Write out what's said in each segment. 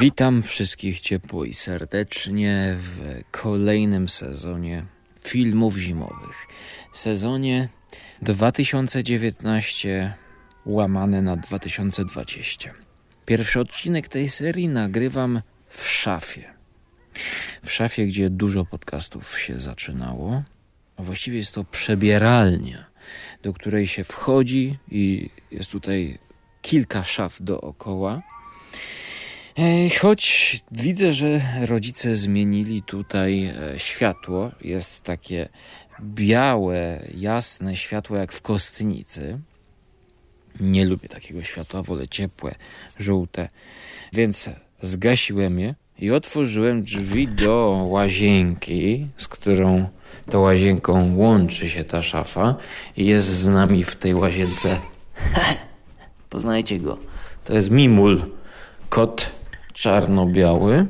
Witam wszystkich ciepło i serdecznie w kolejnym sezonie filmów zimowych. Sezonie 2019 łamane na 2020. Pierwszy odcinek tej serii nagrywam w szafie. W szafie, gdzie dużo podcastów się zaczynało. A właściwie jest to przebieralnia, do której się wchodzi i jest tutaj kilka szaf dookoła. Choć widzę, że rodzice zmienili tutaj e, światło, jest takie białe, jasne światło jak w kostnicy. Nie lubię takiego światła, wolę ciepłe, żółte. Więc zgasiłem je i otworzyłem drzwi do łazienki, z którą to łazienką łączy się ta szafa i jest z nami w tej łazience. Poznajcie go. To jest Mimul, kot czarno-biały.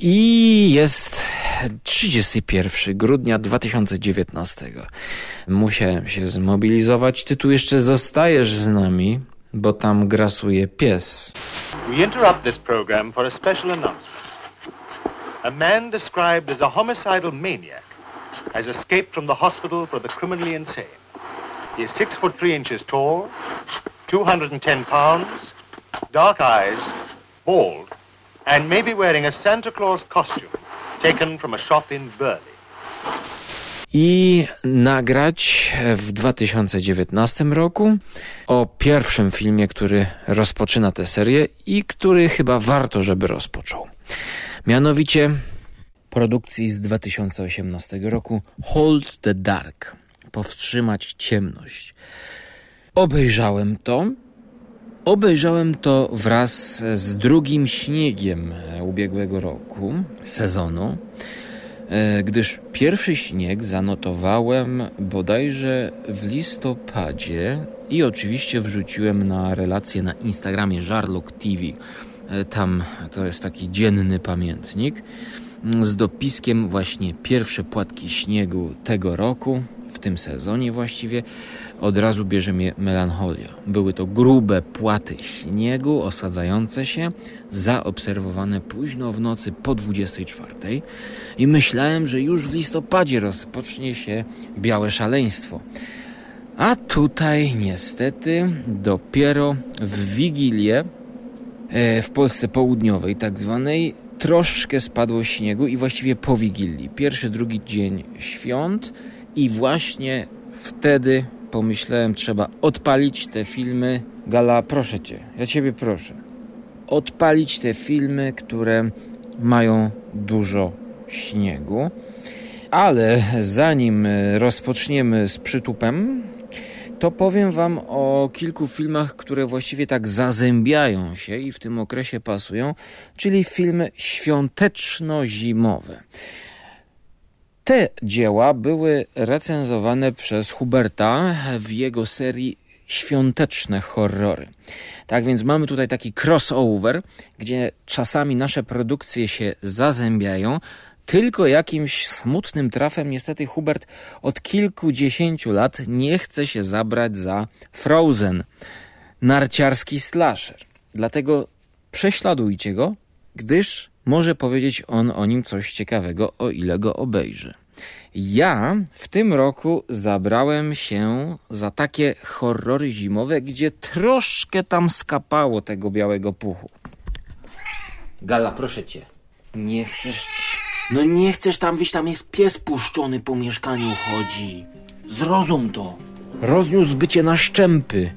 I jest 31 grudnia 2019. Musiałem się zmobilizować. Ty tu jeszcze zostajesz z nami, bo tam grasuje pies. We interrupt this program for a special announcement. A man described as a homicidal maniac has escaped from the hospital for the criminally insane. He is six foot three inches tall, 210 pounds, dark eyes, bald, and wearing a Santa Claus costume taken from a shop in i nagrać w 2019 roku o pierwszym filmie, który rozpoczyna tę serię i który chyba warto, żeby rozpoczął. Mianowicie produkcji z 2018 roku Hold the Dark. Powstrzymać ciemność. Obejrzałem to. Obejrzałem to wraz z drugim śniegiem ubiegłego roku, sezonu. E, gdyż pierwszy śnieg zanotowałem bodajże w listopadzie i oczywiście wrzuciłem na relację na Instagramie Żarlok TV. E, tam to jest taki dzienny pamiętnik z dopiskiem właśnie pierwsze płatki śniegu tego roku, w tym sezonie właściwie, od razu bierze mnie melancholia. Były to grube płaty śniegu osadzające się, zaobserwowane późno w nocy po 24 i myślałem, że już w listopadzie rozpocznie się białe szaleństwo. A tutaj niestety dopiero w Wigilię e, w Polsce Południowej tak zwanej troszkę spadło śniegu i właściwie po Wigilii. Pierwszy, drugi dzień świąt i właśnie wtedy pomyślałem, trzeba odpalić te filmy. Gala, proszę cię, ja ciebie proszę. Odpalić te filmy, które mają dużo śniegu. Ale zanim rozpoczniemy z przytupem, to powiem Wam o kilku filmach, które właściwie tak zazębiają się i w tym okresie pasują, czyli filmy świąteczno-zimowe. Te dzieła były recenzowane przez Huberta w jego serii Świąteczne horrory. Tak więc mamy tutaj taki crossover, gdzie czasami nasze produkcje się zazębiają, tylko jakimś smutnym trafem niestety Hubert od kilkudziesięciu lat nie chce się zabrać za Frozen, narciarski slasher. Dlatego prześladujcie go, gdyż może powiedzieć on o nim coś ciekawego, o ile go obejrzy. Ja w tym roku zabrałem się za takie horrory zimowe, gdzie troszkę tam skapało tego białego puchu. Gala, proszę cię. Nie chcesz. No nie chcesz tam wyjść, tam jest pies puszczony po mieszkaniu chodzi. Zrozum to. Rozniósł bycie na szczępy.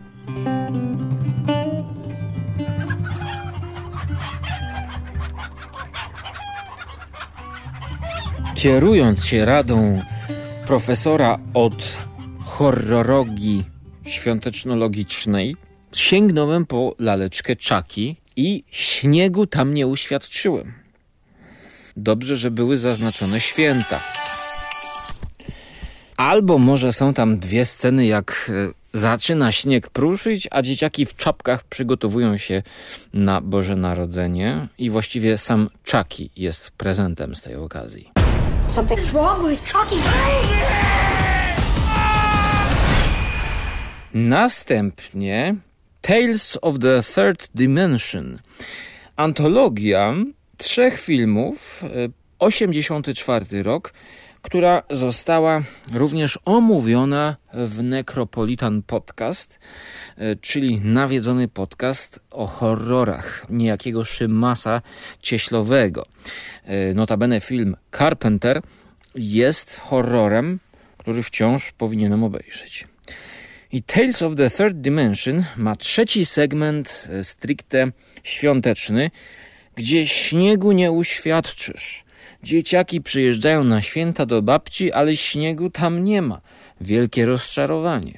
Kierując się radą profesora od horrorologii świątecznologicznej, sięgnąłem po laleczkę czaki i śniegu tam nie uświadczyłem. Dobrze, że były zaznaczone święta. Albo może są tam dwie sceny, jak e, zaczyna śnieg pruszyć, a dzieciaki w czapkach przygotowują się na Boże Narodzenie i właściwie sam Chucky jest prezentem z tej okazji. Something's wrong with Chucky. Następnie Tales of the Third Dimension. antologia trzech filmów, 84 e, rok, która została również omówiona w Necropolitan Podcast, e, czyli nawiedzony podcast o horrorach niejakiego Szymasa Cieślowego. E, notabene film Carpenter jest horrorem, który wciąż powinienem obejrzeć. I Tales of the Third Dimension ma trzeci segment e, stricte świąteczny, gdzie śniegu nie uświadczysz. Dzieciaki przyjeżdżają na święta do babci, ale śniegu tam nie ma. Wielkie rozczarowanie.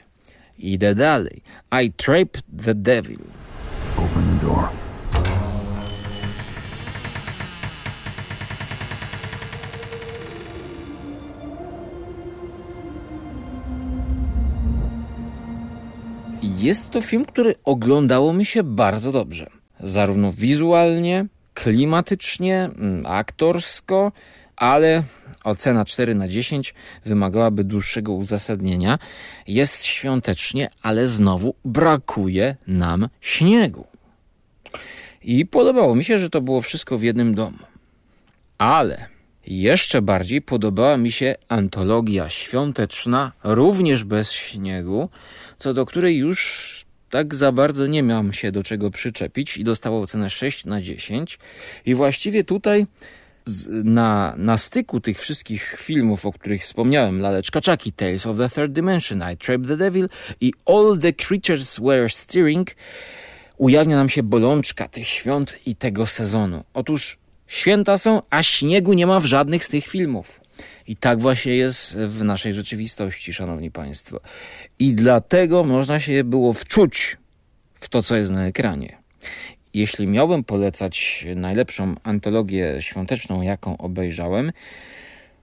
Idę dalej. I Trape the Devil. Open the door. Jest to film, który oglądało mi się bardzo dobrze. Zarówno wizualnie, klimatycznie, mm, aktorsko, ale ocena 4 na 10 wymagałaby dłuższego uzasadnienia. Jest świątecznie, ale znowu brakuje nam śniegu. I podobało mi się, że to było wszystko w jednym domu. Ale jeszcze bardziej podobała mi się antologia świąteczna, również bez śniegu, co do której już tak za bardzo nie miałam się do czego przyczepić i dostała ocenę 6 na 10. I właściwie tutaj na, na styku tych wszystkich filmów, o których wspomniałem, Laleczka Chucky, Tales of the Third Dimension, I Trapped the Devil i All the Creatures Were Steering, ujawnia nam się bolączka tych świąt i tego sezonu. Otóż święta są, a śniegu nie ma w żadnych z tych filmów. I tak właśnie jest w naszej rzeczywistości, szanowni państwo. I dlatego można się było wczuć w to, co jest na ekranie. Jeśli miałbym polecać najlepszą antologię świąteczną, jaką obejrzałem,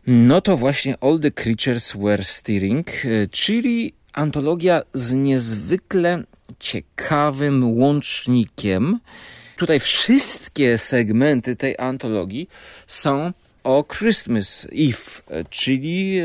no to właśnie All the Creatures Were Steering, czyli antologia z niezwykle ciekawym łącznikiem. Tutaj wszystkie segmenty tej antologii są o Christmas Eve, czyli e,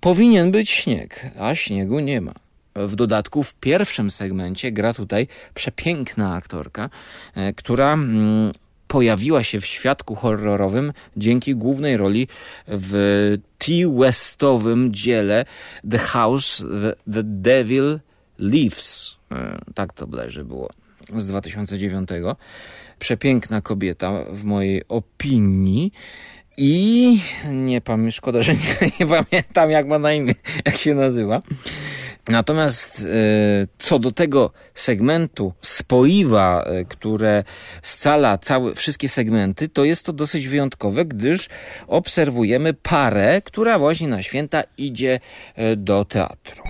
powinien być śnieg, a śniegu nie ma. W dodatku w pierwszym segmencie gra tutaj przepiękna aktorka, e, która mm, pojawiła się w świadku horrorowym dzięki głównej roli w T-Westowym dziele The House The, the Devil Lives. E, tak to bleże było z 2009. Przepiękna kobieta w mojej opinii. I nie pamiętam, szkoda, że nie, nie, pamiętam jak ma na imię, jak się nazywa. Natomiast e, co do tego segmentu spoiwa, e, które scala całe, wszystkie segmenty, to jest to dosyć wyjątkowe, gdyż obserwujemy parę, która właśnie na święta idzie e, do teatru.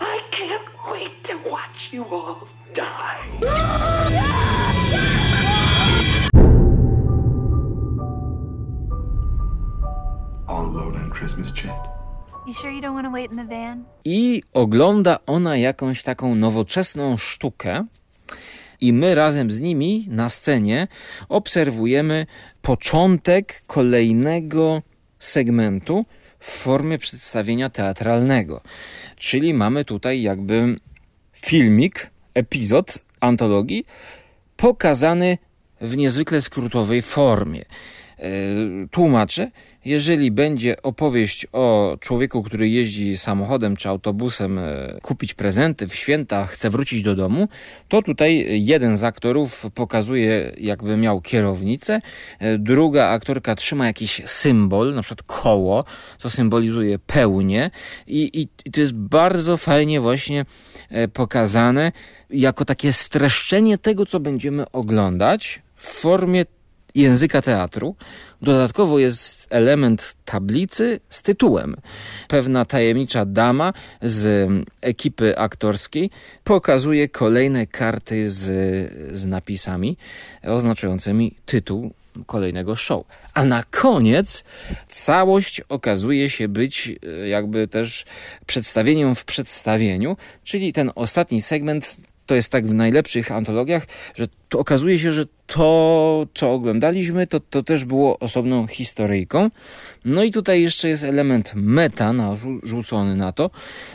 I can't wait to watch you all die. The van? I ogląda ona jakąś taką nowoczesną sztukę, i my razem z nimi na scenie obserwujemy początek kolejnego segmentu w formie przedstawienia teatralnego. Czyli mamy tutaj jakby filmik, epizod antologii pokazany w niezwykle skrótowej formie. E, tłumaczę, jeżeli będzie opowieść o człowieku, który jeździ samochodem czy autobusem e, kupić prezenty w święta, chce wrócić do domu, to tutaj jeden z aktorów pokazuje, jakby miał kierownicę, e, druga aktorka trzyma jakiś symbol, na przykład koło, co symbolizuje pełnię i, i, i to jest bardzo fajnie właśnie pokazane jako takie streszczenie tego, co będziemy oglądać w formie języka teatru. Dodatkowo jest element tablicy z tytułem. Pewna tajemnicza dama z ekipy aktorskiej pokazuje kolejne karty z, z napisami oznaczającymi tytuł kolejnego show. A na koniec całość okazuje się być e, jakby też przedstawieniem w przedstawieniu, czyli ten ostatni segment to jest tak w najlepszych antologiach, że okazuje się, że to, co oglądaliśmy, to, to też było osobną historyjką. No i tutaj jeszcze jest element meta narzucony na to.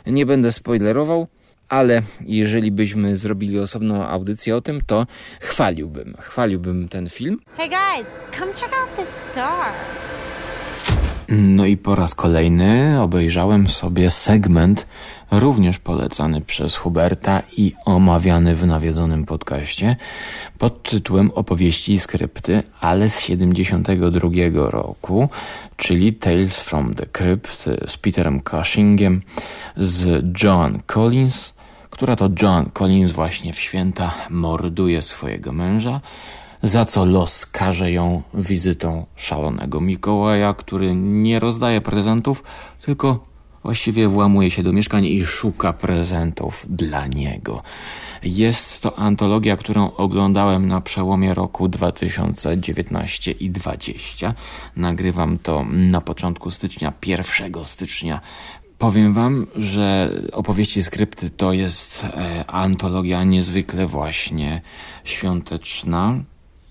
Nie będę spoilerował. ale jeżeli byśmy zrobili osobną audycję o tym, to chwaliłbym, chwaliłbym ten film. Hey guys, come check out this star. No i po raz kolejny obejrzałem sobie segment również polecany przez Huberta i omawiany w nawiedzonym podcaście pod tytułem Opowieści i skrypty, ale z 72 roku, czyli Tales from the Crypt z Peterem Cushingiem, z Joan Collins, która to Joan Collins właśnie w święta morduje swojego męża, za co los karze ją wizytą szalonego Mikołaja, który nie rozdaje prezentów, tylko właściwie włamuje się do mieszkań i szuka prezentów dla niego. Jest to antologia, którą oglądałem na przełomie roku 2019 i 2020. Nagrywam to na początku stycznia, 1 stycznia Powiem wam, że opowieści skrypty to jest e, antologia niezwykle właśnie świąteczna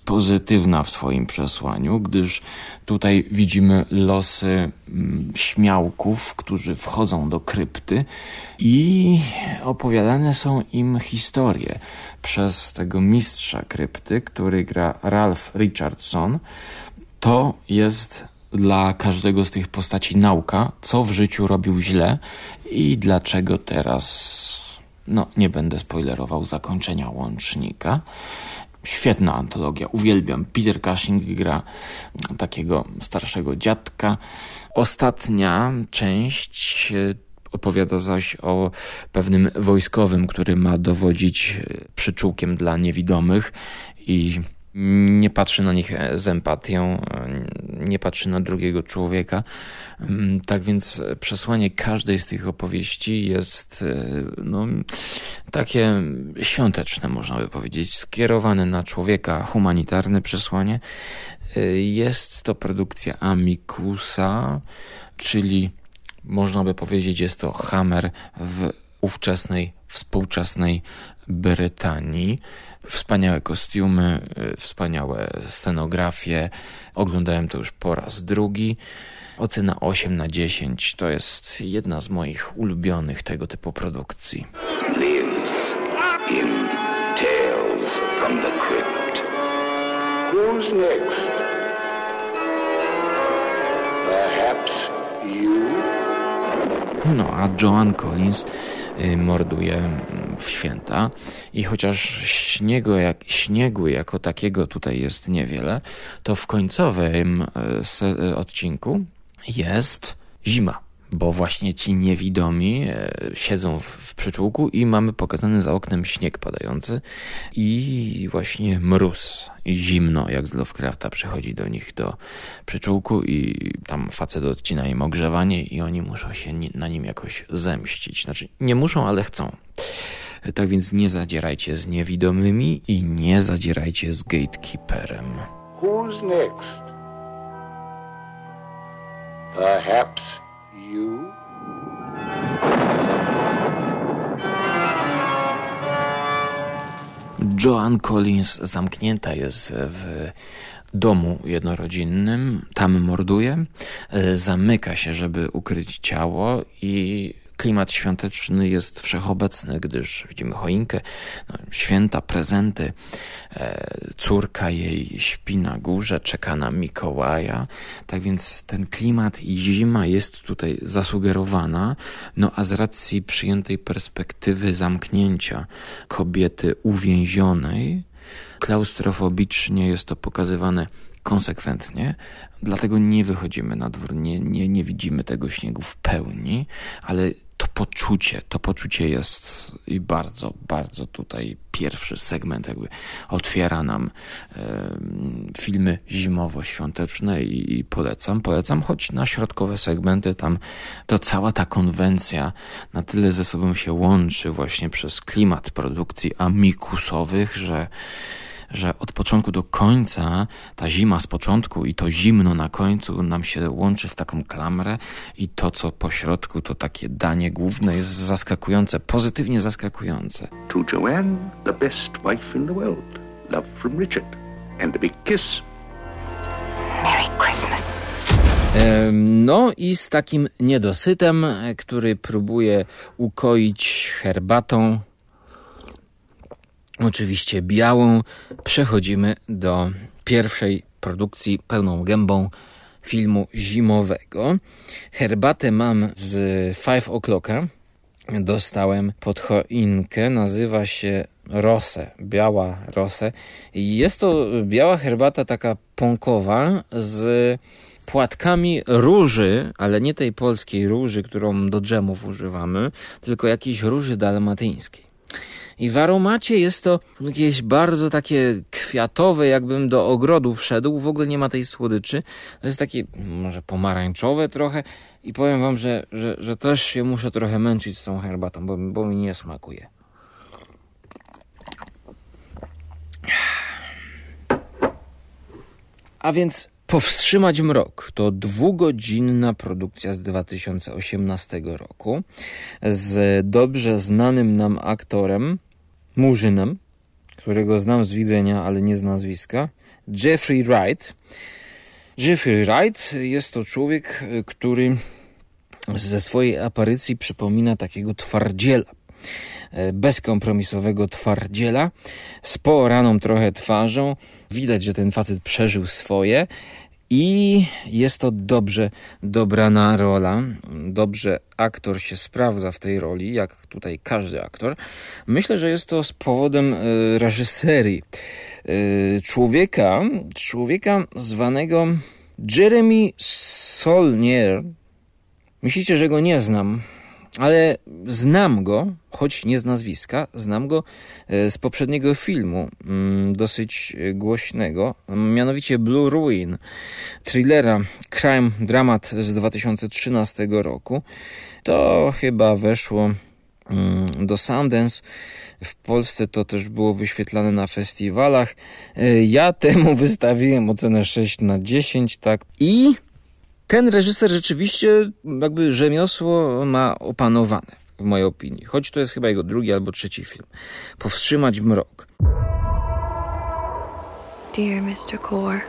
pozytywna w swoim przesłaniu, gdyż tutaj widzimy losy mm, śmiałków, którzy wchodzą do krypty i opowiadane są im historie przez tego mistrza krypty, który gra Ralph Richardson. To jest dla każdego z tych postaci nauka, co w życiu robił źle i dlaczego teraz no, nie będę spoilerował zakończenia łącznika. Świetna antologia, uwielbiam. Peter Cushing gra takiego starszego dziadka. Ostatnia część e, opowiada zaś o pewnym wojskowym, który ma dowodzić e, przyczółkiem dla niewidomych i nie patrzy na nich z empatią, nie patrzy na drugiego człowieka. Mm, tak więc przesłanie każdej z tych opowieści jest e, no, takie świąteczne, można by powiedzieć, skierowane na człowieka, humanitarne przesłanie. E, jest to produkcja Amikusa, czyli można by powiedzieć, jest to Hammer w ówczesnej, współczesnej Brytanii. Wspaniałe kostiumy, y, wspaniałe scenografie. Oglądałem to już po raz drugi. Ocena 8 na 10 to jest jedna z moich ulubionych tego typu produkcji. in Tales from the Crypt. Who's next? Perhaps you? No, a Joan Collins Y, morduje w święta. I chociaż śniegu, jak, śniegu jako takiego tutaj jest niewiele, to w końcowym y, y, odcinku jest zima bo właśnie ci niewidomi e, siedzą w przyczółku i mamy pokazany za oknem śnieg padający i właśnie mróz i zimno, jak z Lovecrafta przychodzi do nich do przyczółku i tam facet odcina im ogrzewanie i oni muszą się na nim jakoś zemścić. Znaczy nie muszą, ale chcą. Tak więc nie zadzierajcie z niewidomymi i nie zadzierajcie z gatekeeperem. Who's next? Perhaps you? Joan Collins zamknięta jest w domu jednorodzinnym, tam morduje, zamyka się, żeby ukryć ciało i klimat świąteczny jest wszechobecny, gdyż widzimy choinkę, no, święta, prezenty, e, córka jej śpi na górze, czeka na Mikołaja, tak więc ten klimat i zima jest tutaj zasugerowana, no a z racji przyjętej perspektywy zamknięcia kobiety uwięzionej, klaustrofobicznie jest to pokazywane konsekwentnie, dlatego nie wychodzimy na dwór, nie, nie, nie widzimy tego śniegu w pełni, ale to poczucie, to poczucie jest i bardzo, bardzo tutaj pierwszy segment jakby otwiera nam e, filmy zimowo-świąteczne i, i, polecam, polecam, choć na środkowe segmenty tam to cała ta konwencja na tyle ze sobą się łączy właśnie przez klimat produkcji amikusowych, że że od początku do końca ta zima z początku i to zimno na końcu nam się łączy w taką klamrę i to, co po środku, to takie danie główne jest zaskakujące, pozytywnie zaskakujące. To Joanne, the best wife in the world. Love from Richard. And a big kiss. Merry Christmas. No i z takim niedosytem, który próbuje ukoić herbatą, oczywiście białą, przechodzimy do pierwszej produkcji pełną gębą filmu zimowego. Herbatę mam z Five O'Clocka. Dostałem pod choinkę, nazywa się Rosę, biała Rosę. Jest to biała herbata taka pąkowa z płatkami róży, ale nie tej polskiej róży, którą do dżemów używamy, tylko jakiejś róży dalmatyńskiej. I w aromacie jest to jakieś bardzo takie kwiatowe, jakbym do ogrodu wszedł. W ogóle nie ma tej słodyczy. To jest takie może pomarańczowe trochę. I powiem wam, że, że, że też się muszę trochę męczyć z tą herbatą, bo, bo mi nie smakuje. A więc Powstrzymać mrok to dwugodzinna produkcja z 2018 roku z dobrze znanym nam aktorem, Murzynem, którego znam z widzenia, ale nie z nazwiska, Jeffrey Wright. Jeffrey Wright jest to człowiek, który ze swojej aparycji przypomina takiego twardziela, bezkompromisowego twardziela, z poraną trochę twarzą. Widać, że ten facet przeżył swoje i jest to dobrze dobrana rola. Dobrze aktor się sprawdza w tej roli, jak tutaj każdy aktor. Myślę, że jest to z powodem y, reżyserii. Y, człowieka, człowieka zwanego Jeremy Solnier. Myślicie, że go nie znam? Ale znam go, choć nie z nazwiska, znam go e, z poprzedniego filmu, mm, dosyć głośnego, mianowicie Blue Ruin, thrillera, crime, dramat z 2013 roku. To chyba weszło mm, do Sundance. W Polsce to też było wyświetlane na festiwalach. E, ja temu wystawiłem ocenę 6 na 10, tak. I ten reżyser rzeczywiście jakby rzemiosło ma opanowane, w mojej opinii. Choć to jest chyba jego drugi albo trzeci film. Powstrzymać mrok. Dear Mr. Core,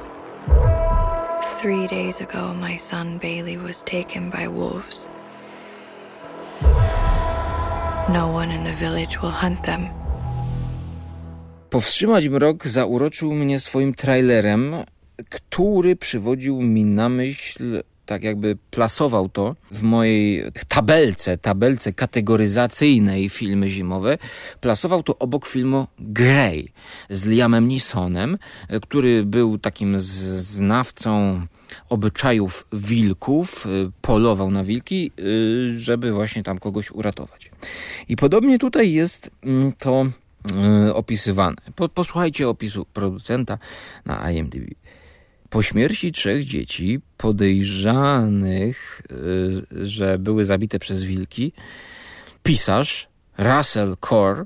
three days ago my son Bailey was taken by wolves. No one in the village will hunt them. Powstrzymać mrok zauroczył mnie swoim trailerem, który przywodził mi na myśl, tak jakby plasował to w mojej tabelce, tabelce kategoryzacyjnej filmy zimowe, plasował to obok filmu Grey z Liamem Neesonem, który był takim znawcą obyczajów wilków, polował na wilki, żeby właśnie tam kogoś uratować. I podobnie tutaj jest mm, to y, opisywane. Posłuchajcie opisu producenta na IMDb. Po śmierci trzech dzieci podejrzanych, y, że były zabite przez wilki, pisarz Russell Core,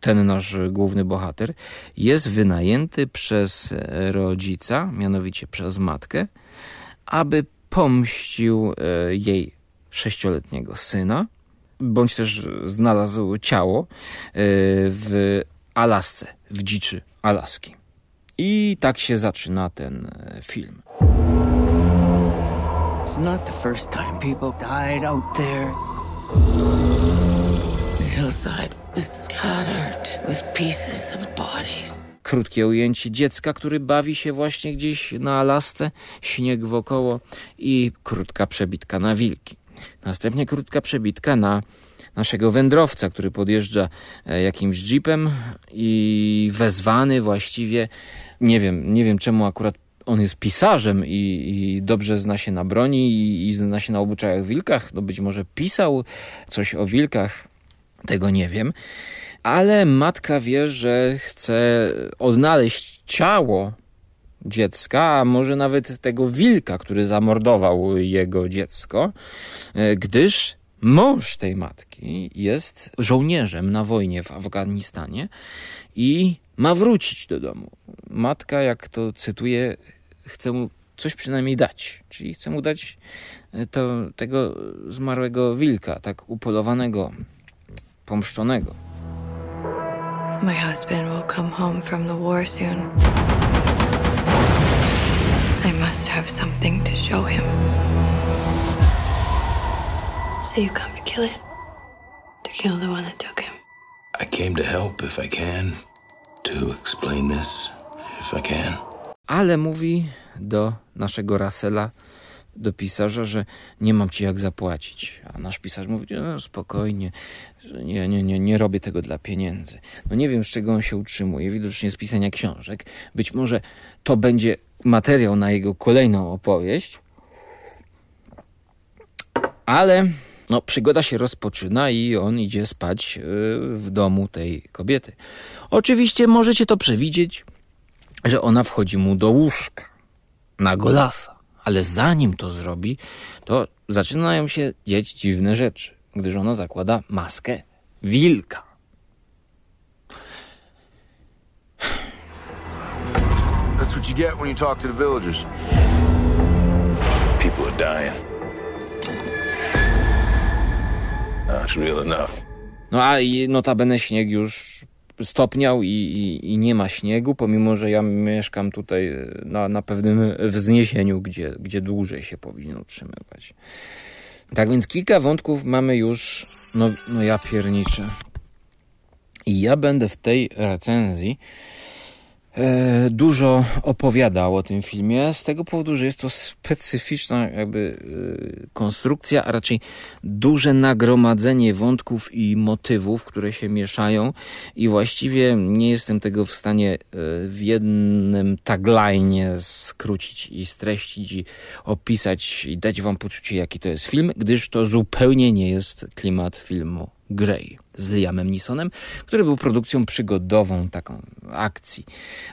ten nasz główny bohater, jest wynajęty przez rodzica, mianowicie przez matkę, aby pomścił y, jej sześcioletniego syna, bądź też znalazł ciało y, w Alasce, w dziczy Alaski. I tak się zaczyna ten e, film. It's not the first time people died out there. The hillside is scattered with pieces of bodies. Krótkie ujęcie dziecka, który bawi się właśnie gdzieś na Alasce, śnieg wokoło i krótka przebitka na wilki. Następnie krótka przebitka na naszego wędrowca, który podjeżdża e, jakimś jeepem i wezwany właściwie nie wiem, nie wiem czemu akurat on jest pisarzem i, i dobrze zna się na broni i, i zna się na obyczajach wilkach. No być może pisał coś o wilkach, tego nie wiem. Ale matka wie, że chce odnaleźć ciało dziecka, a może nawet tego wilka, który zamordował jego dziecko, e, gdyż mąż tej matki jest żołnierzem na wojnie w Afganistanie i ma wrócić do domu. Matka, jak to cytuję, chce mu coś przynajmniej dać. Czyli chce mu dać e, to, tego zmarłego wilka, tak upolowanego, pomszczonego. My husband will come home from the war soon. I must have something to show him. So you come to kill it? To kill the one that took him? I came to help if I can, to explain this if I can. Ale mówi do naszego Rasela, do pisarza, że nie mam ci jak zapłacić. A nasz pisarz mówi, no spokojnie, że nie, nie, nie, nie robię tego dla pieniędzy. No nie wiem, z czego on się utrzymuje, widocznie z pisania książek. Być może to będzie materiał na jego kolejną opowieść. Ale no, przygoda się rozpoczyna i on idzie spać yy, w domu tej kobiety. Oczywiście możecie to przewidzieć, że ona wchodzi mu do łóżka na golasa. Ale zanim to zrobi, to zaczynają się dziać dziwne rzeczy, gdyż ona zakłada maskę wilka. That's what you get when you talk to the villagers. People are dying. That's real enough. No a i notabene śnieg już stopniał i, i, i, nie ma śniegu, pomimo że ja mieszkam tutaj e, na, na pewnym wzniesieniu, gdzie, gdzie dłużej się powinno utrzymywać. Tak więc kilka wątków mamy już, no, no ja pierniczę. I ja będę w tej recenzji dużo opowiadał o tym filmie, z tego powodu, że jest to specyficzna jakby e, konstrukcja, a raczej duże nagromadzenie wątków i motywów, które się mieszają. I właściwie nie jestem tego w stanie e, w jednym tagline skrócić i streścić i opisać i dać wam poczucie, jaki to jest film, gdyż to zupełnie nie jest klimat filmu Grey z Liamem Nisonem, który był produkcją przygodową, taką akcji.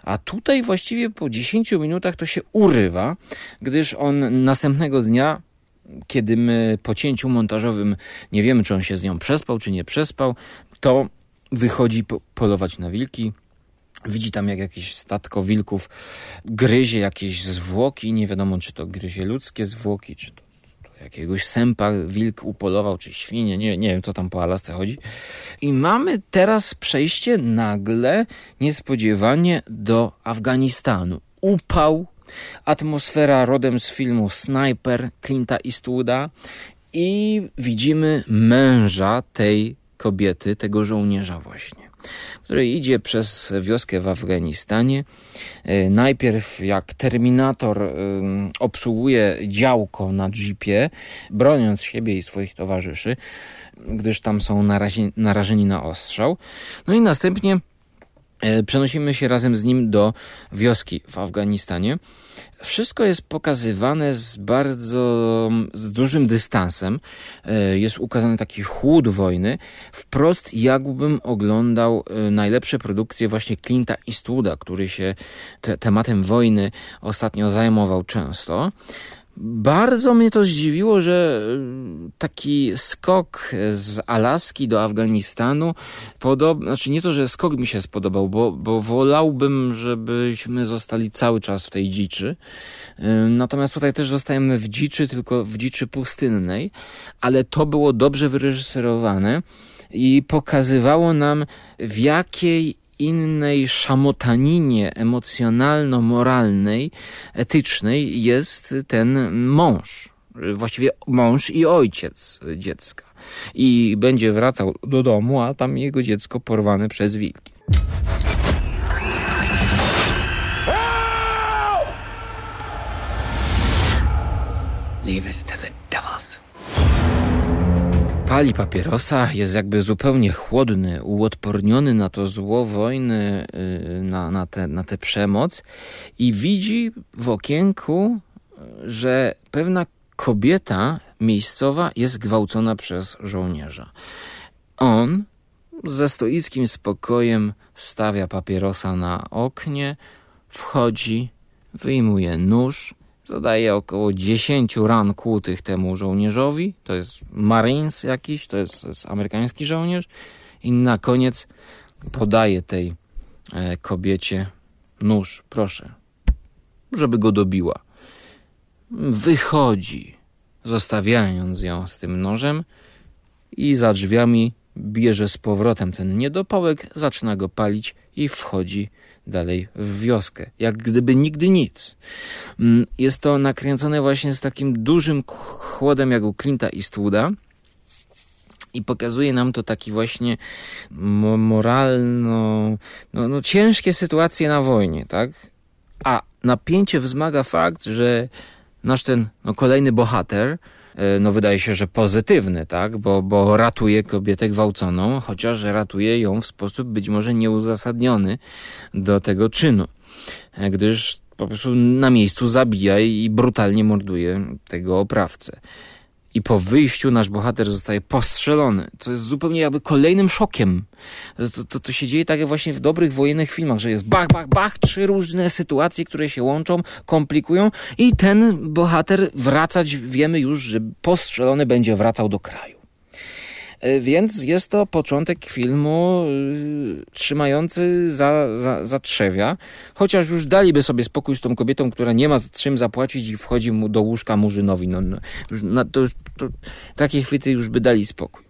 A tutaj właściwie po 10 minutach to się urywa, gdyż on następnego dnia kiedy my po cięciu montażowym nie wiemy, czy on się z nią przespał, czy nie przespał, to wychodzi po polować na wilki. Widzi tam, jak jakieś statko wilków gryzie jakieś zwłoki. Nie wiadomo, czy to gryzie ludzkie zwłoki, czy to jakiegoś sępa wilk upolował, czy świnie, nie, nie wiem co tam po Alasce chodzi. I mamy teraz przejście nagle, niespodziewanie do Afganistanu. Upał, atmosfera rodem z filmu Sniper Clint'a Eastwooda i widzimy męża tej kobiety, tego żołnierza właśnie który idzie przez wioskę w Afganistanie. E, najpierw jak terminator obsługuje działko na jeepie, broniąc siebie i swoich towarzyszy, gdyż tam są narazi, narażeni na ostrzał. No i następnie przenosimy się razem z nim do wioski w Afganistanie wszystko jest pokazywane z bardzo, z dużym dystansem. E, jest ukazany taki chłód wojny. Wprost jakbym oglądał e, najlepsze produkcje właśnie Clint'a Eastwooda, który się te, tematem wojny ostatnio zajmował często. Bardzo mnie to zdziwiło, że y, taki skok z Alaski do Afganistanu, podob... znaczy nie to, że skok mi się spodobał, bo, bo wolałbym, żebyśmy zostali cały czas w tej dziczy. Y, natomiast tutaj też zostajemy w dziczy, tylko w dziczy pustynnej, ale to było dobrze wyreżyserowane i pokazywało nam w jakiej innej szamotaninie emocjonalno-moralnej, etycznej jest ten mąż. Właściwie mąż i ojciec dziecka. I będzie wracał do domu, a tam jego dziecko porwane przez wilki. Leave us to the devils pali papierosa, jest jakby zupełnie chłodny, uodporniony na to zło wojny, y, na, na, te, na tę przemoc i widzi w okienku, że pewna kobieta miejscowa jest gwałcona przez żołnierza. On ze stoickim spokojem stawia papierosa na oknie, wchodzi, wyjmuje nóż, Zadaje około 10 ran kłutych temu żołnierzowi. To jest Marines jakiś, to jest, jest amerykański żołnierz. I na koniec podaje tej e, kobiecie nóż, proszę, żeby go dobiła. Wychodzi, zostawiając ją z tym nożem i za drzwiami bierze z powrotem ten niedopałek, zaczyna go palić i wchodzi dalej w wioskę. Jak gdyby nigdy nic. Mm, jest to nakręcone właśnie z takim dużym chłodem jak u Clint'a Eastwooda. I pokazuje nam to taki właśnie moralno, no, no ciężkie sytuacje na wojnie, tak? A napięcie wzmaga fakt, że nasz ten no, kolejny bohater, no wydaje się, że pozytywny, tak? Bo, bo ratuje kobietę gwałconą, chociaż ratuje ją w sposób być może nieuzasadniony do tego czynu. E, gdyż po prostu na miejscu zabija i brutalnie morduje tego oprawcę i po wyjściu nasz bohater zostaje postrzelony, co jest zupełnie jakby kolejnym szokiem. To, to, to się dzieje tak jak właśnie w dobrych wojennych filmach, że jest bach, bach, bach, trzy różne sytuacje, które się łączą, komplikują i ten bohater wracać, wiemy już, że postrzelony będzie wracał do kraju. E, więc jest to początek filmu yy, trzymający za, za, za trzewia, chociaż już daliby sobie spokój z tą kobietą, która nie ma czym zapłacić i wchodzi mu do łóżka murzynowi. No, no, no to, to, takie chwyty już by dali spokój.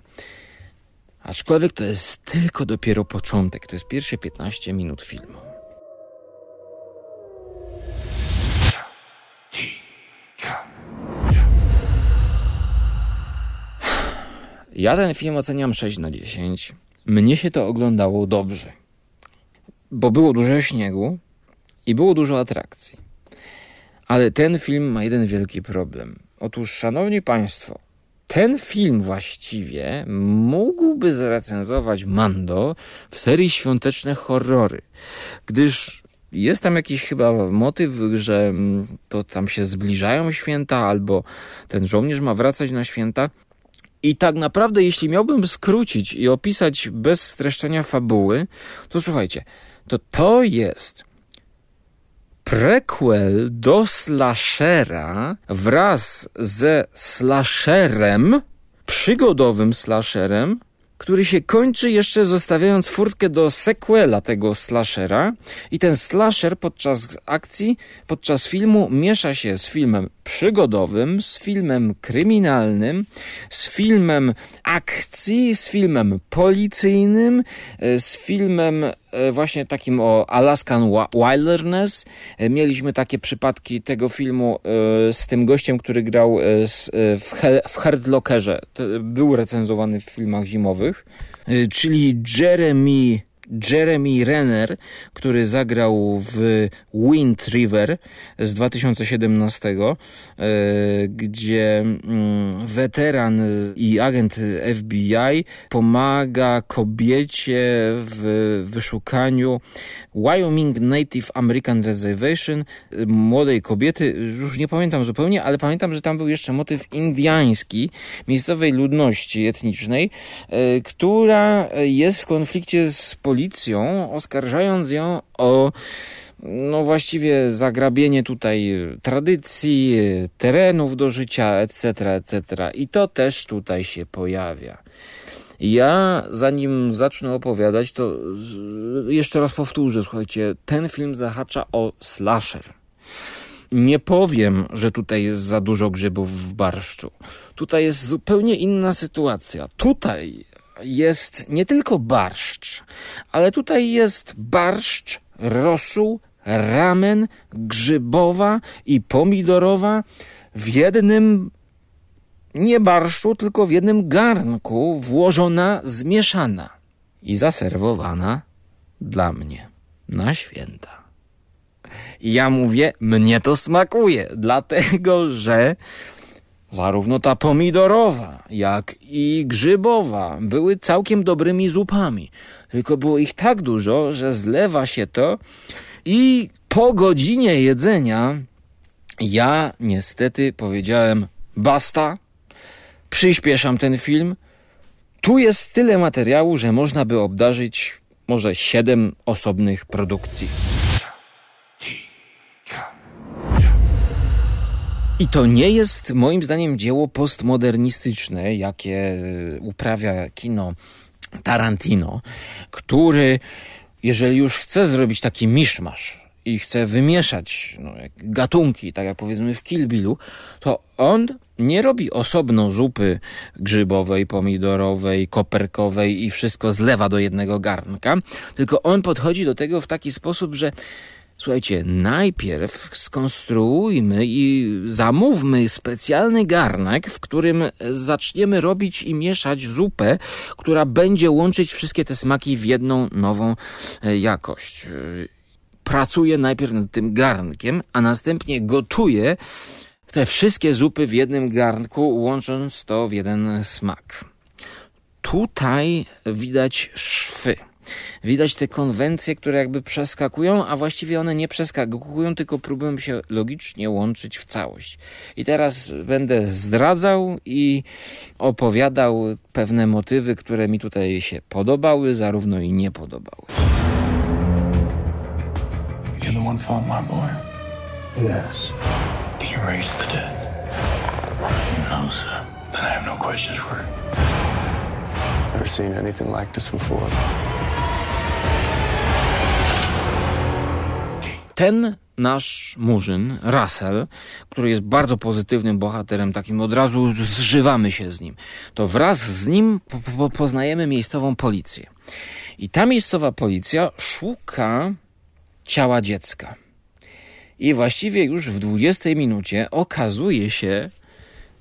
Aczkolwiek to jest tylko dopiero początek, to jest pierwsze 15 minut filmu. Ja ten film oceniam 6 na 10. Mnie się to oglądało dobrze. Bo było dużo śniegu i było dużo atrakcji. Ale ten film ma jeden wielki problem. Otóż, szanowni państwo, ten film właściwie mógłby zrecenzować Mando w serii Świąteczne Horrory, gdyż jest tam jakiś chyba motyw, że mm, to tam się zbliżają święta, albo ten żołnierz ma wracać na święta. I tak naprawdę, jeśli miałbym skrócić i opisać bez streszczenia fabuły, to słuchajcie, to to jest prequel do slashera wraz ze slasherem, przygodowym slasherem, który się kończy jeszcze zostawiając furtkę do sequela tego slashera. I ten slasher podczas akcji, podczas filmu miesza się z filmem przygodowym, z filmem kryminalnym, z filmem akcji, z filmem policyjnym, e, z filmem e, właśnie takim o Alaskan Wilderness. E, mieliśmy takie przypadki tego filmu z tym gościem, który grał w Herdlockerze. Był recenzowany w filmach zimowych, czyli Jeremy Jeremy Renner, który zagrał w Wind River z 2017, e, gdzie mm, weteran i agent FBI pomaga kobiecie w wyszukaniu Wyoming Native American Reservation. Młodej kobiety, już nie pamiętam zupełnie, ale pamiętam, że tam był jeszcze motyw indiański miejscowej ludności etnicznej, e, która jest w konflikcie z policją, oskarżając ją o no właściwie zagrabienie tutaj tradycji, terenów do życia, etc., etc. I to też tutaj się pojawia. Ja, zanim zacznę opowiadać, to jeszcze raz powtórzę, słuchajcie, ten film zahacza o slasher. Nie powiem, że tutaj jest za dużo grzybów w barszczu. Tutaj jest zupełnie inna sytuacja. Tutaj jest nie tylko barszcz, ale tutaj jest barszcz, rosół, ramen, grzybowa i pomidorowa w jednym nie barszczu, tylko w jednym garnku włożona, zmieszana i zaserwowana dla mnie na święta. I ja mówię, mnie to smakuje, dlatego że zarówno ta pomidorowa, jak i grzybowa były całkiem dobrymi zupami. Tylko było ich tak dużo, że zlewa się to i po godzinie jedzenia ja niestety powiedziałem basta, przyspieszam ten film. Tu jest tyle materiału, że można by obdarzyć może siedem osobnych produkcji. I to nie jest moim zdaniem dzieło postmodernistyczne, jakie uprawia kino Tarantino, który, jeżeli już chce zrobić taki miszmasz i chce wymieszać no, gatunki, tak jak powiedzmy w Kill Billu, to on nie robi osobno zupy grzybowej, pomidorowej, koperkowej i wszystko zlewa do jednego garnka, tylko on podchodzi do tego w taki sposób, że Słuchajcie, najpierw skonstruujmy i zamówmy specjalny garnek, w którym zaczniemy robić i mieszać zupę, która będzie łączyć wszystkie te smaki w jedną nową e, jakość. E, Pracuję najpierw nad tym garnkiem, a następnie gotuję te wszystkie zupy w jednym garnku, łącząc to w jeden smak. Tutaj widać szwy. Widać te konwencje, które jakby przeskakują, a właściwie one nie przeskakują, tylko próbują się logicznie łączyć w całość. I teraz będę zdradzał i opowiadał pewne motywy, które mi tutaj się podobały, zarówno i nie podobały. You're the one my boy. Yes. You raise the dead? No, sir. Then I have no questions for it. Never seen anything like this before. Ten nasz murzyn, Russell, który jest bardzo pozytywnym bohaterem, takim od razu zżywamy się z nim, to wraz z nim po po poznajemy miejscową policję. I ta miejscowa policja szuka ciała dziecka. I właściwie już w 20 minucie okazuje się,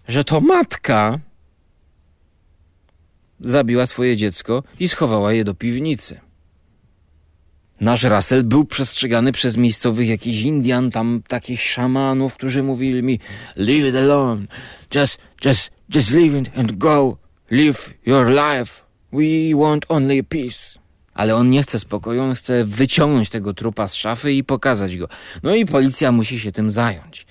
że to matka zabiła swoje dziecko i schowała je do piwnicy. Nasz Russell był przestrzegany przez miejscowych jakichś Indian, tam takich szamanów, którzy mówili mi leave it alone, just, just, just leave it and go, live your life, we want only peace. Ale on nie chce spokoju, on chce wyciągnąć tego trupa z szafy i pokazać go. No i policja musi się tym zająć.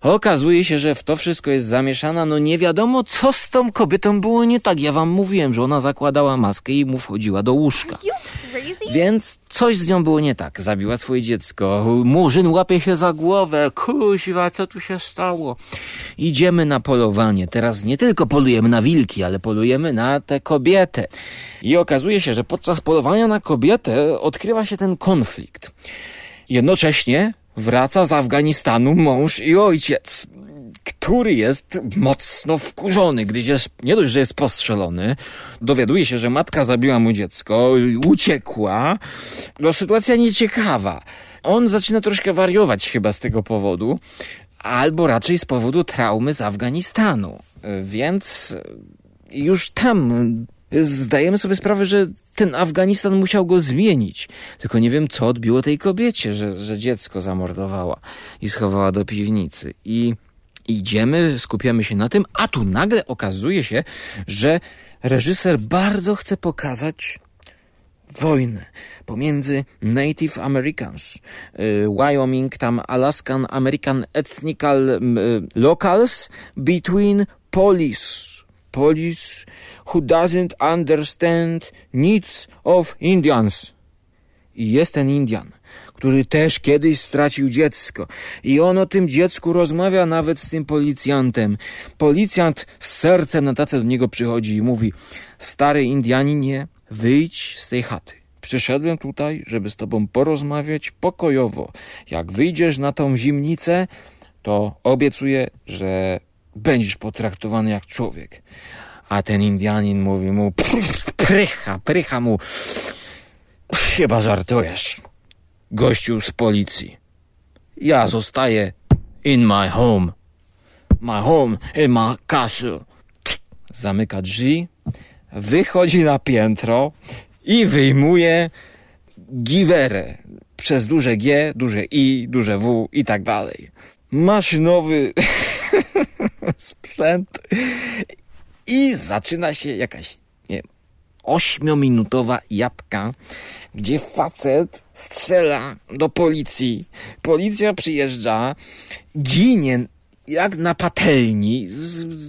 Okazuje się, że w to wszystko jest zamieszana, no nie wiadomo co z tą kobietą było nie tak. Ja wam mówiłem, że ona zakładała maskę i mu wchodziła do łóżka. Więc coś z nią było nie tak. Zabiła swoje dziecko. Murzyn łapie się za głowę. Kuźwa, co tu się stało? Idziemy na polowanie. Teraz nie tylko polujemy na wilki, ale polujemy na tę kobietę. I okazuje się, że podczas polowania na kobietę odkrywa się ten konflikt. Jednocześnie wraca z Afganistanu mąż i ojciec, który jest mocno wkurzony, gdyż jest, nie dość, że jest postrzelony, dowiaduje się, że matka zabiła mu dziecko, uciekła. No sytuacja nieciekawa. On zaczyna troszkę wariować chyba z tego powodu, albo raczej z powodu traumy z Afganistanu. Więc już tam zdajemy sobie sprawę, że ten Afganistan musiał go zmienić. Tylko nie wiem, co odbiło tej kobiecie, że, że dziecko zamordowała i schowała do piwnicy. I idziemy, skupiamy się na tym, a tu nagle okazuje się, że reżyser bardzo chce pokazać wojnę pomiędzy Native Americans, y, Wyoming, tam Alaskan American Ethnical y, Locals between police. Police who doesn't understand needs of Indians. I jest ten Indian, który też kiedyś stracił dziecko. I on o tym dziecku rozmawia nawet z tym policjantem. Policjant z sercem na tacę do niego przychodzi i mówi Stary Indianinie, wyjdź z tej chaty. Przyszedłem tutaj, żeby z tobą porozmawiać pokojowo. Jak wyjdziesz na tą zimnicę, to obiecuję, że będziesz potraktowany jak człowiek. A ten Indianin mówi mu, prycha, prycha mu, chyba żartujesz, gościu z policji. Ja zostaję in my home. My home in my castle. Zamyka drzwi, wychodzi na piętro i wyjmuje giwerę przez duże G, duże I, duże W i tak dalej. Maszynowy sprzęt i zaczyna się jakaś, nie ośmiominutowa jadka, gdzie facet strzela do policji. Policja przyjeżdża, ginie jak na patelni.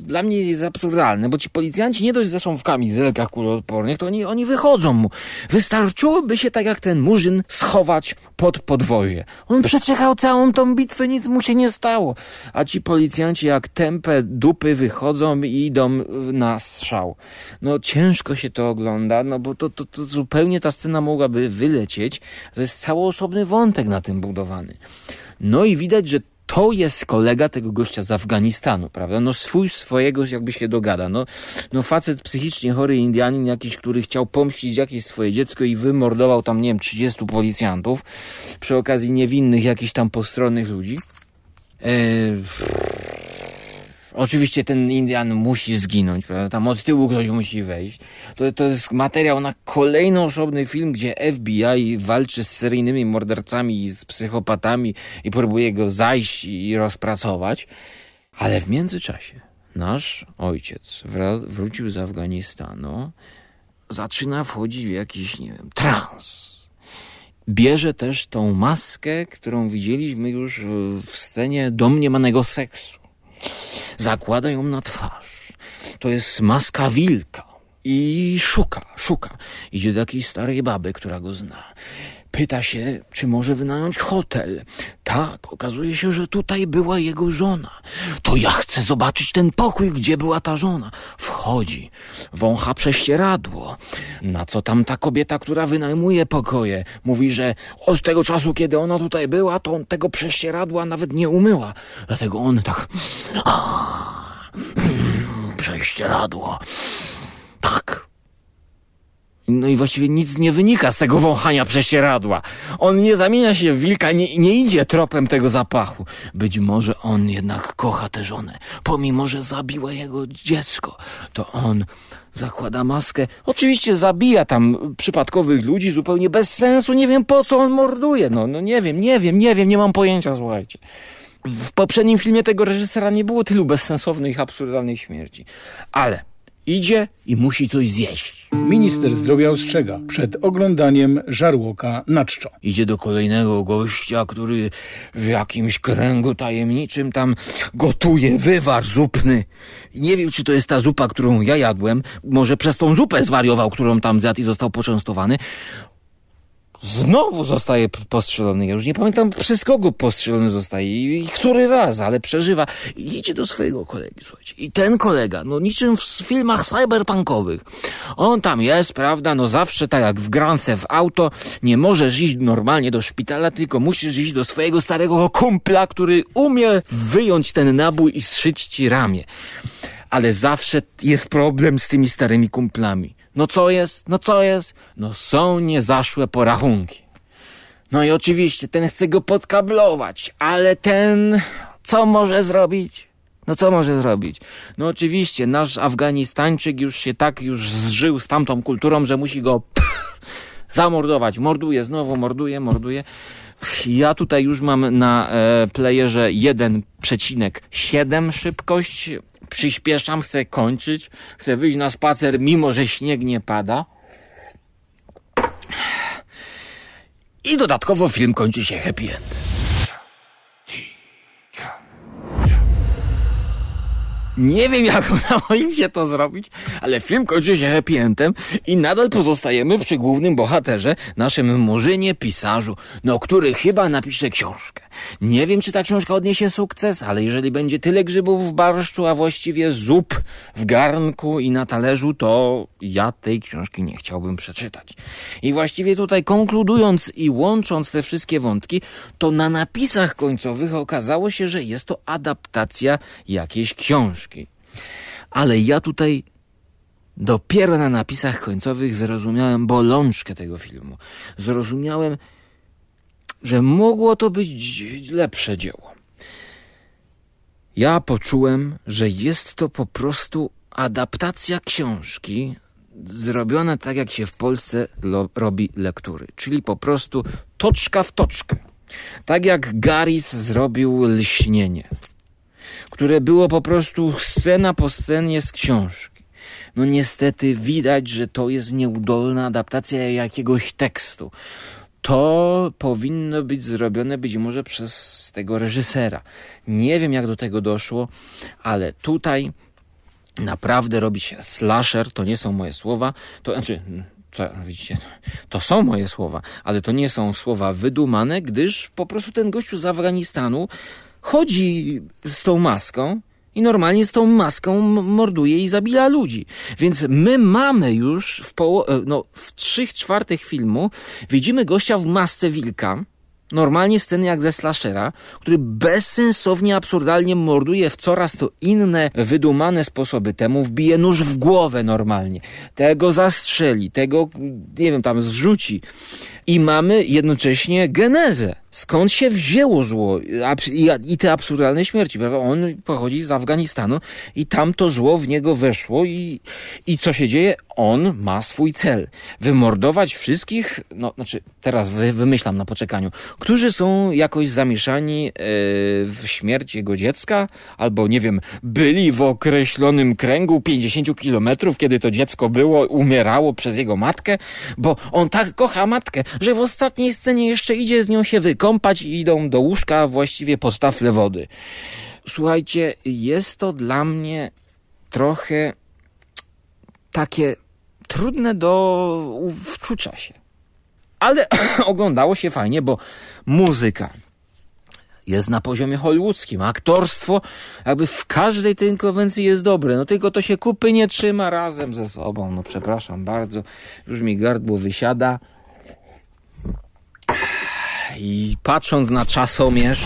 Dla mnie jest absurdalne, bo ci policjanci nie dość, że są w kamizelkach kuloodpornych, to oni, oni wychodzą mu. Wystarczyłoby się tak jak ten murzyn schować pod podwozie. On przeczekał całą tą bitwę, nic mu się nie stało. A ci policjanci jak tępe dupy wychodzą i idą na strzał. no ciężko się to ogląda, no bo to, to, to zupełnie ta scena mogłaby wylecieć. To jest cały osobny wątek na tym budowany. No i widać, że to jest kolega tego gościa z Afganistanu, prawda? No swój swojego jakby się dogada. No, no facet psychicznie chory Indianin jakiś, który chciał pomścić jakieś swoje dziecko i wymordował tam, nie wiem, 30 policjantów przy okazji niewinnych jakichś tam postronnych ludzi. Eee, Oczywiście ten Indian musi zginąć, prawda? Tam od tyłu ktoś musi wejść. To, to jest materiał na kolejny osobny film, gdzie FBI walczy z seryjnymi mordercami z psychopatami i próbuje go zajść i rozpracować. Ale w międzyczasie nasz ojciec wrócił z Afganistanu, zaczyna wchodzić w jakiś, nie wiem, trans. Bierze też tą maskę, którą widzieliśmy już w scenie domniemanego seksu zakłada ją na twarz. To jest maska wilka. I szuka, szuka. Idzie do jakiejś starej baby, która go zna. Pyta się, czy może wynająć hotel. Tak, okazuje się, że tutaj była jego żona. To ja chcę zobaczyć ten pokój, gdzie była ta żona. Wchodzi, wącha prześcieradło. Na co tam ta kobieta, która wynajmuje pokoje, mówi, że od tego czasu, kiedy ona tutaj była, to on tego prześcieradła nawet nie umyła. Dlatego on tak... Prześcieradło. Tak, no i właściwie nic nie wynika z tego wąchania prześcieradła. On nie zamienia się w wilka, nie, nie idzie tropem tego zapachu. Być może on jednak kocha tę żonę. Pomimo, że zabiła jego dziecko, to on zakłada maskę. Oczywiście zabija tam przypadkowych ludzi zupełnie bez sensu. Nie wiem po co on morduje. No, no nie wiem, nie wiem, nie wiem, nie mam pojęcia, słuchajcie. W poprzednim filmie tego reżysera nie było tylu bezsensownych, absurdalnych śmierci. Ale idzie i musi coś zjeść. Minister zdrowia ostrzega przed oglądaniem żarłoka na czczo. Idzie do kolejnego gościa, który w jakimś kręgu tajemniczym tam gotuje wywar zupny. Nie wiem, czy to jest ta zupa, którą ja jadłem. Może przez tą zupę zwariował, którą tam zjadł i został poczęstowany. Znowu zostaje postrzelony. Ja już nie pamiętam przez kogo postrzelony zostaje i który raz, ale przeżywa. I idzie do swojego kolegi, słuchajcie. I ten kolega, no niczym w filmach cyberpunkowych. On tam jest, prawda, no zawsze tak jak w grance w auto, nie możesz iść normalnie do szpitala, tylko musisz iść do swojego starego kumpla, który umie wyjąć ten nabój i zszyć ci ramię. Ale zawsze jest problem z tymi starymi kumplami. No co jest? No co jest? No są niezaszłe porachunki. No i oczywiście ten chce go podkablować, ale ten co może zrobić? No co może zrobić? No oczywiście nasz Afganistańczyk już się tak już zżył z tamtą kulturą, że musi go zamordować. Morduje, znowu morduje, morduje. Ja tutaj już mam na e, playerze 1,7 szybkość przyspieszam, chcę kończyć, chcę wyjść na spacer, mimo że śnieg nie pada. I dodatkowo film kończy się happy end. Nie wiem, jak udało im się to zrobić, ale film kończy się happy endem i nadal pozostajemy przy głównym bohaterze, naszym murzynie pisarzu, no który chyba napisze książkę. Nie wiem, czy ta książka odniesie sukces, ale jeżeli będzie tyle grzybów w barszczu, a właściwie zup w garnku i na talerzu, to ja tej książki nie chciałbym przeczytać. I właściwie tutaj konkludując i łącząc te wszystkie wątki, to na napisach końcowych okazało się, że jest to adaptacja jakiejś książki. Ale ja tutaj dopiero na napisach końcowych zrozumiałem bolączkę tego filmu. Zrozumiałem, że mogło to być lepsze dzieło. Ja poczułem, że jest to po prostu adaptacja książki zrobiona tak, jak się w Polsce robi lektury, czyli po prostu toczka w toczkę. Tak jak Garis zrobił Lśnienie, które było po prostu scena po scenie z książki. No niestety widać, że to jest nieudolna adaptacja jakiegoś tekstu to powinno być zrobione być może przez tego reżysera. Nie wiem, jak do tego doszło, ale tutaj naprawdę robi się slasher, to nie są moje słowa, to znaczy, widzicie, to są moje słowa, ale to nie są słowa wydumane, gdyż po prostu ten gościu z Afganistanu chodzi z tą maską i normalnie z tą maską morduje i zabija ludzi. Więc my mamy już w, poło- e, no, w trzech czwartych filmu widzimy gościa w masce wilka, Normalnie sceny jak ze slashera, który bezsensownie, absurdalnie morduje w coraz to inne, wydumane sposoby. Temu wbije nóż w głowę normalnie. Tego zastrzeli, tego, nie wiem, tam zrzuci. I mamy jednocześnie genezę. Skąd się wzięło zło i, te absurdalne śmierci? Prawda? On pochodzi z Afganistanu i tam to zło w niego weszło i, i co się dzieje? On ma swój cel. Wymordować wszystkich, no znaczy teraz wy, wymyślam na poczekaniu, którzy są jakoś zamieszani yy, w śmierć jego dziecka, albo nie wiem, byli w określonym kręgu 50 kilometrów, kiedy to dziecko było, umierało przez jego matkę, bo on tak kocha matkę, że w ostatniej scenie jeszcze idzie z nią się wykąpać i idą do łóżka właściwie pod taflę wody. Słuchajcie, jest to dla mnie trochę takie trudne do wczucia się. Ale oglądało się fajnie, bo muzyka jest na poziomie hollywoodzkim. Aktorstwo jakby w każdej tej konwencji jest dobre. No tylko to się kupy nie trzyma razem ze sobą. No przepraszam bardzo. Już mi gardło wysiada. I patrząc na czasomierz,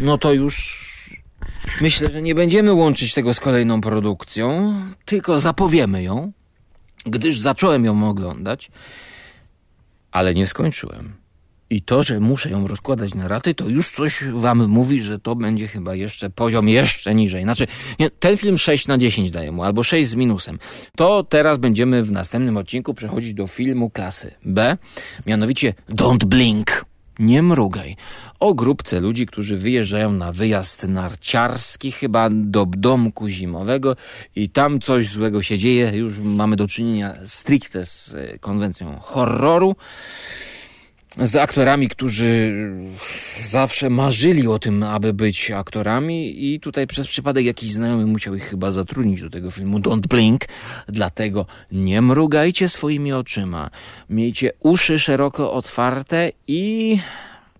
no to już myślę, że nie będziemy łączyć tego z kolejną produkcją, tylko zapowiemy ją, gdyż zacząłem ją oglądać, ale nie skończyłem. I to, że muszę ją rozkładać na raty, to już coś wam mówi, że to będzie chyba jeszcze poziom jeszcze niżej. Znaczy, nie, ten film 6 na 10 daje mu, albo 6 z minusem. To teraz będziemy w następnym odcinku przechodzić do filmu klasy B, mianowicie Don't Blink. Nie mrugaj. O grupce ludzi, którzy wyjeżdżają na wyjazd narciarski, chyba do domku zimowego i tam coś złego się dzieje. Już mamy do czynienia stricte z e, konwencją horroru z aktorami, którzy zawsze marzyli o tym, aby być aktorami i tutaj przez przypadek jakiś znajomy musiał ich chyba zatrudnić do tego filmu Don't Blink, dlatego nie mrugajcie swoimi oczyma, miejcie uszy szeroko otwarte i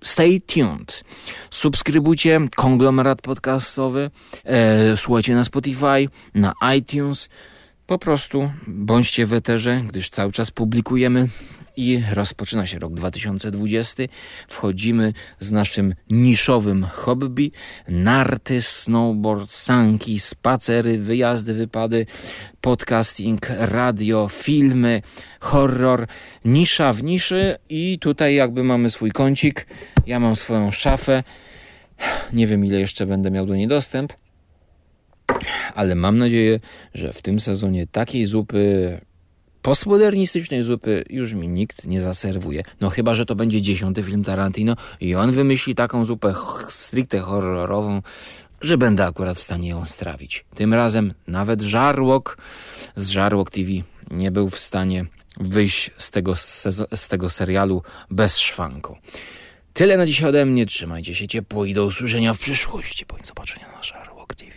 stay tuned. Subskrybujcie konglomerat podcastowy, e, słuchajcie na Spotify, na iTunes, po prostu bądźcie w eterze, gdyż cały czas publikujemy i rozpoczyna się rok 2020. Wchodzimy z naszym niszowym hobby. Narty, snowboard, sanki, spacery, wyjazdy, wypady, podcasting, radio, filmy, horror, nisza w niszy i tutaj jakby mamy swój kącik. Ja mam swoją szafę. Nie wiem ile jeszcze będę miał do niej dostęp. Ale mam nadzieję, że w tym sezonie takiej zupy postmodernistycznej zupy już mi nikt nie zaserwuje. No chyba, że to będzie dziesiąty film Tarantino i on wymyśli taką zupę stricte horrorową, że będę akurat w stanie ją strawić. Tym razem nawet Żarłok z Żarłok TV nie był w stanie wyjść z tego, z tego serialu bez szwanku. Tyle na dzisiaj ode mnie. Trzymajcie się ciepło i do usłyszenia w przyszłości. Bądź zobaczenia na Żarłok TV.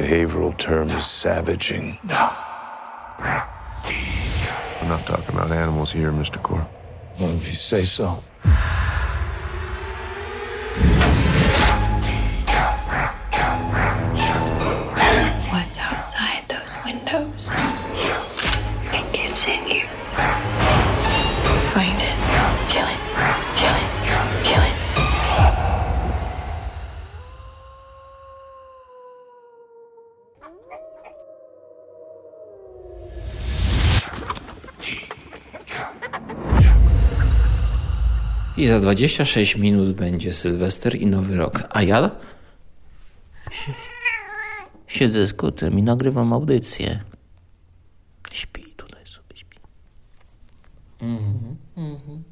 Behavioral term is savaging. I'm not talking about animals here, Mr. Core. Well, if you say so. I za 26 minut będzie Sylwester i Nowy Rok. A ja si- siedzę z kotem i nagrywam audycję. Śpi tutaj sobie, śpi. Mhm, mhm.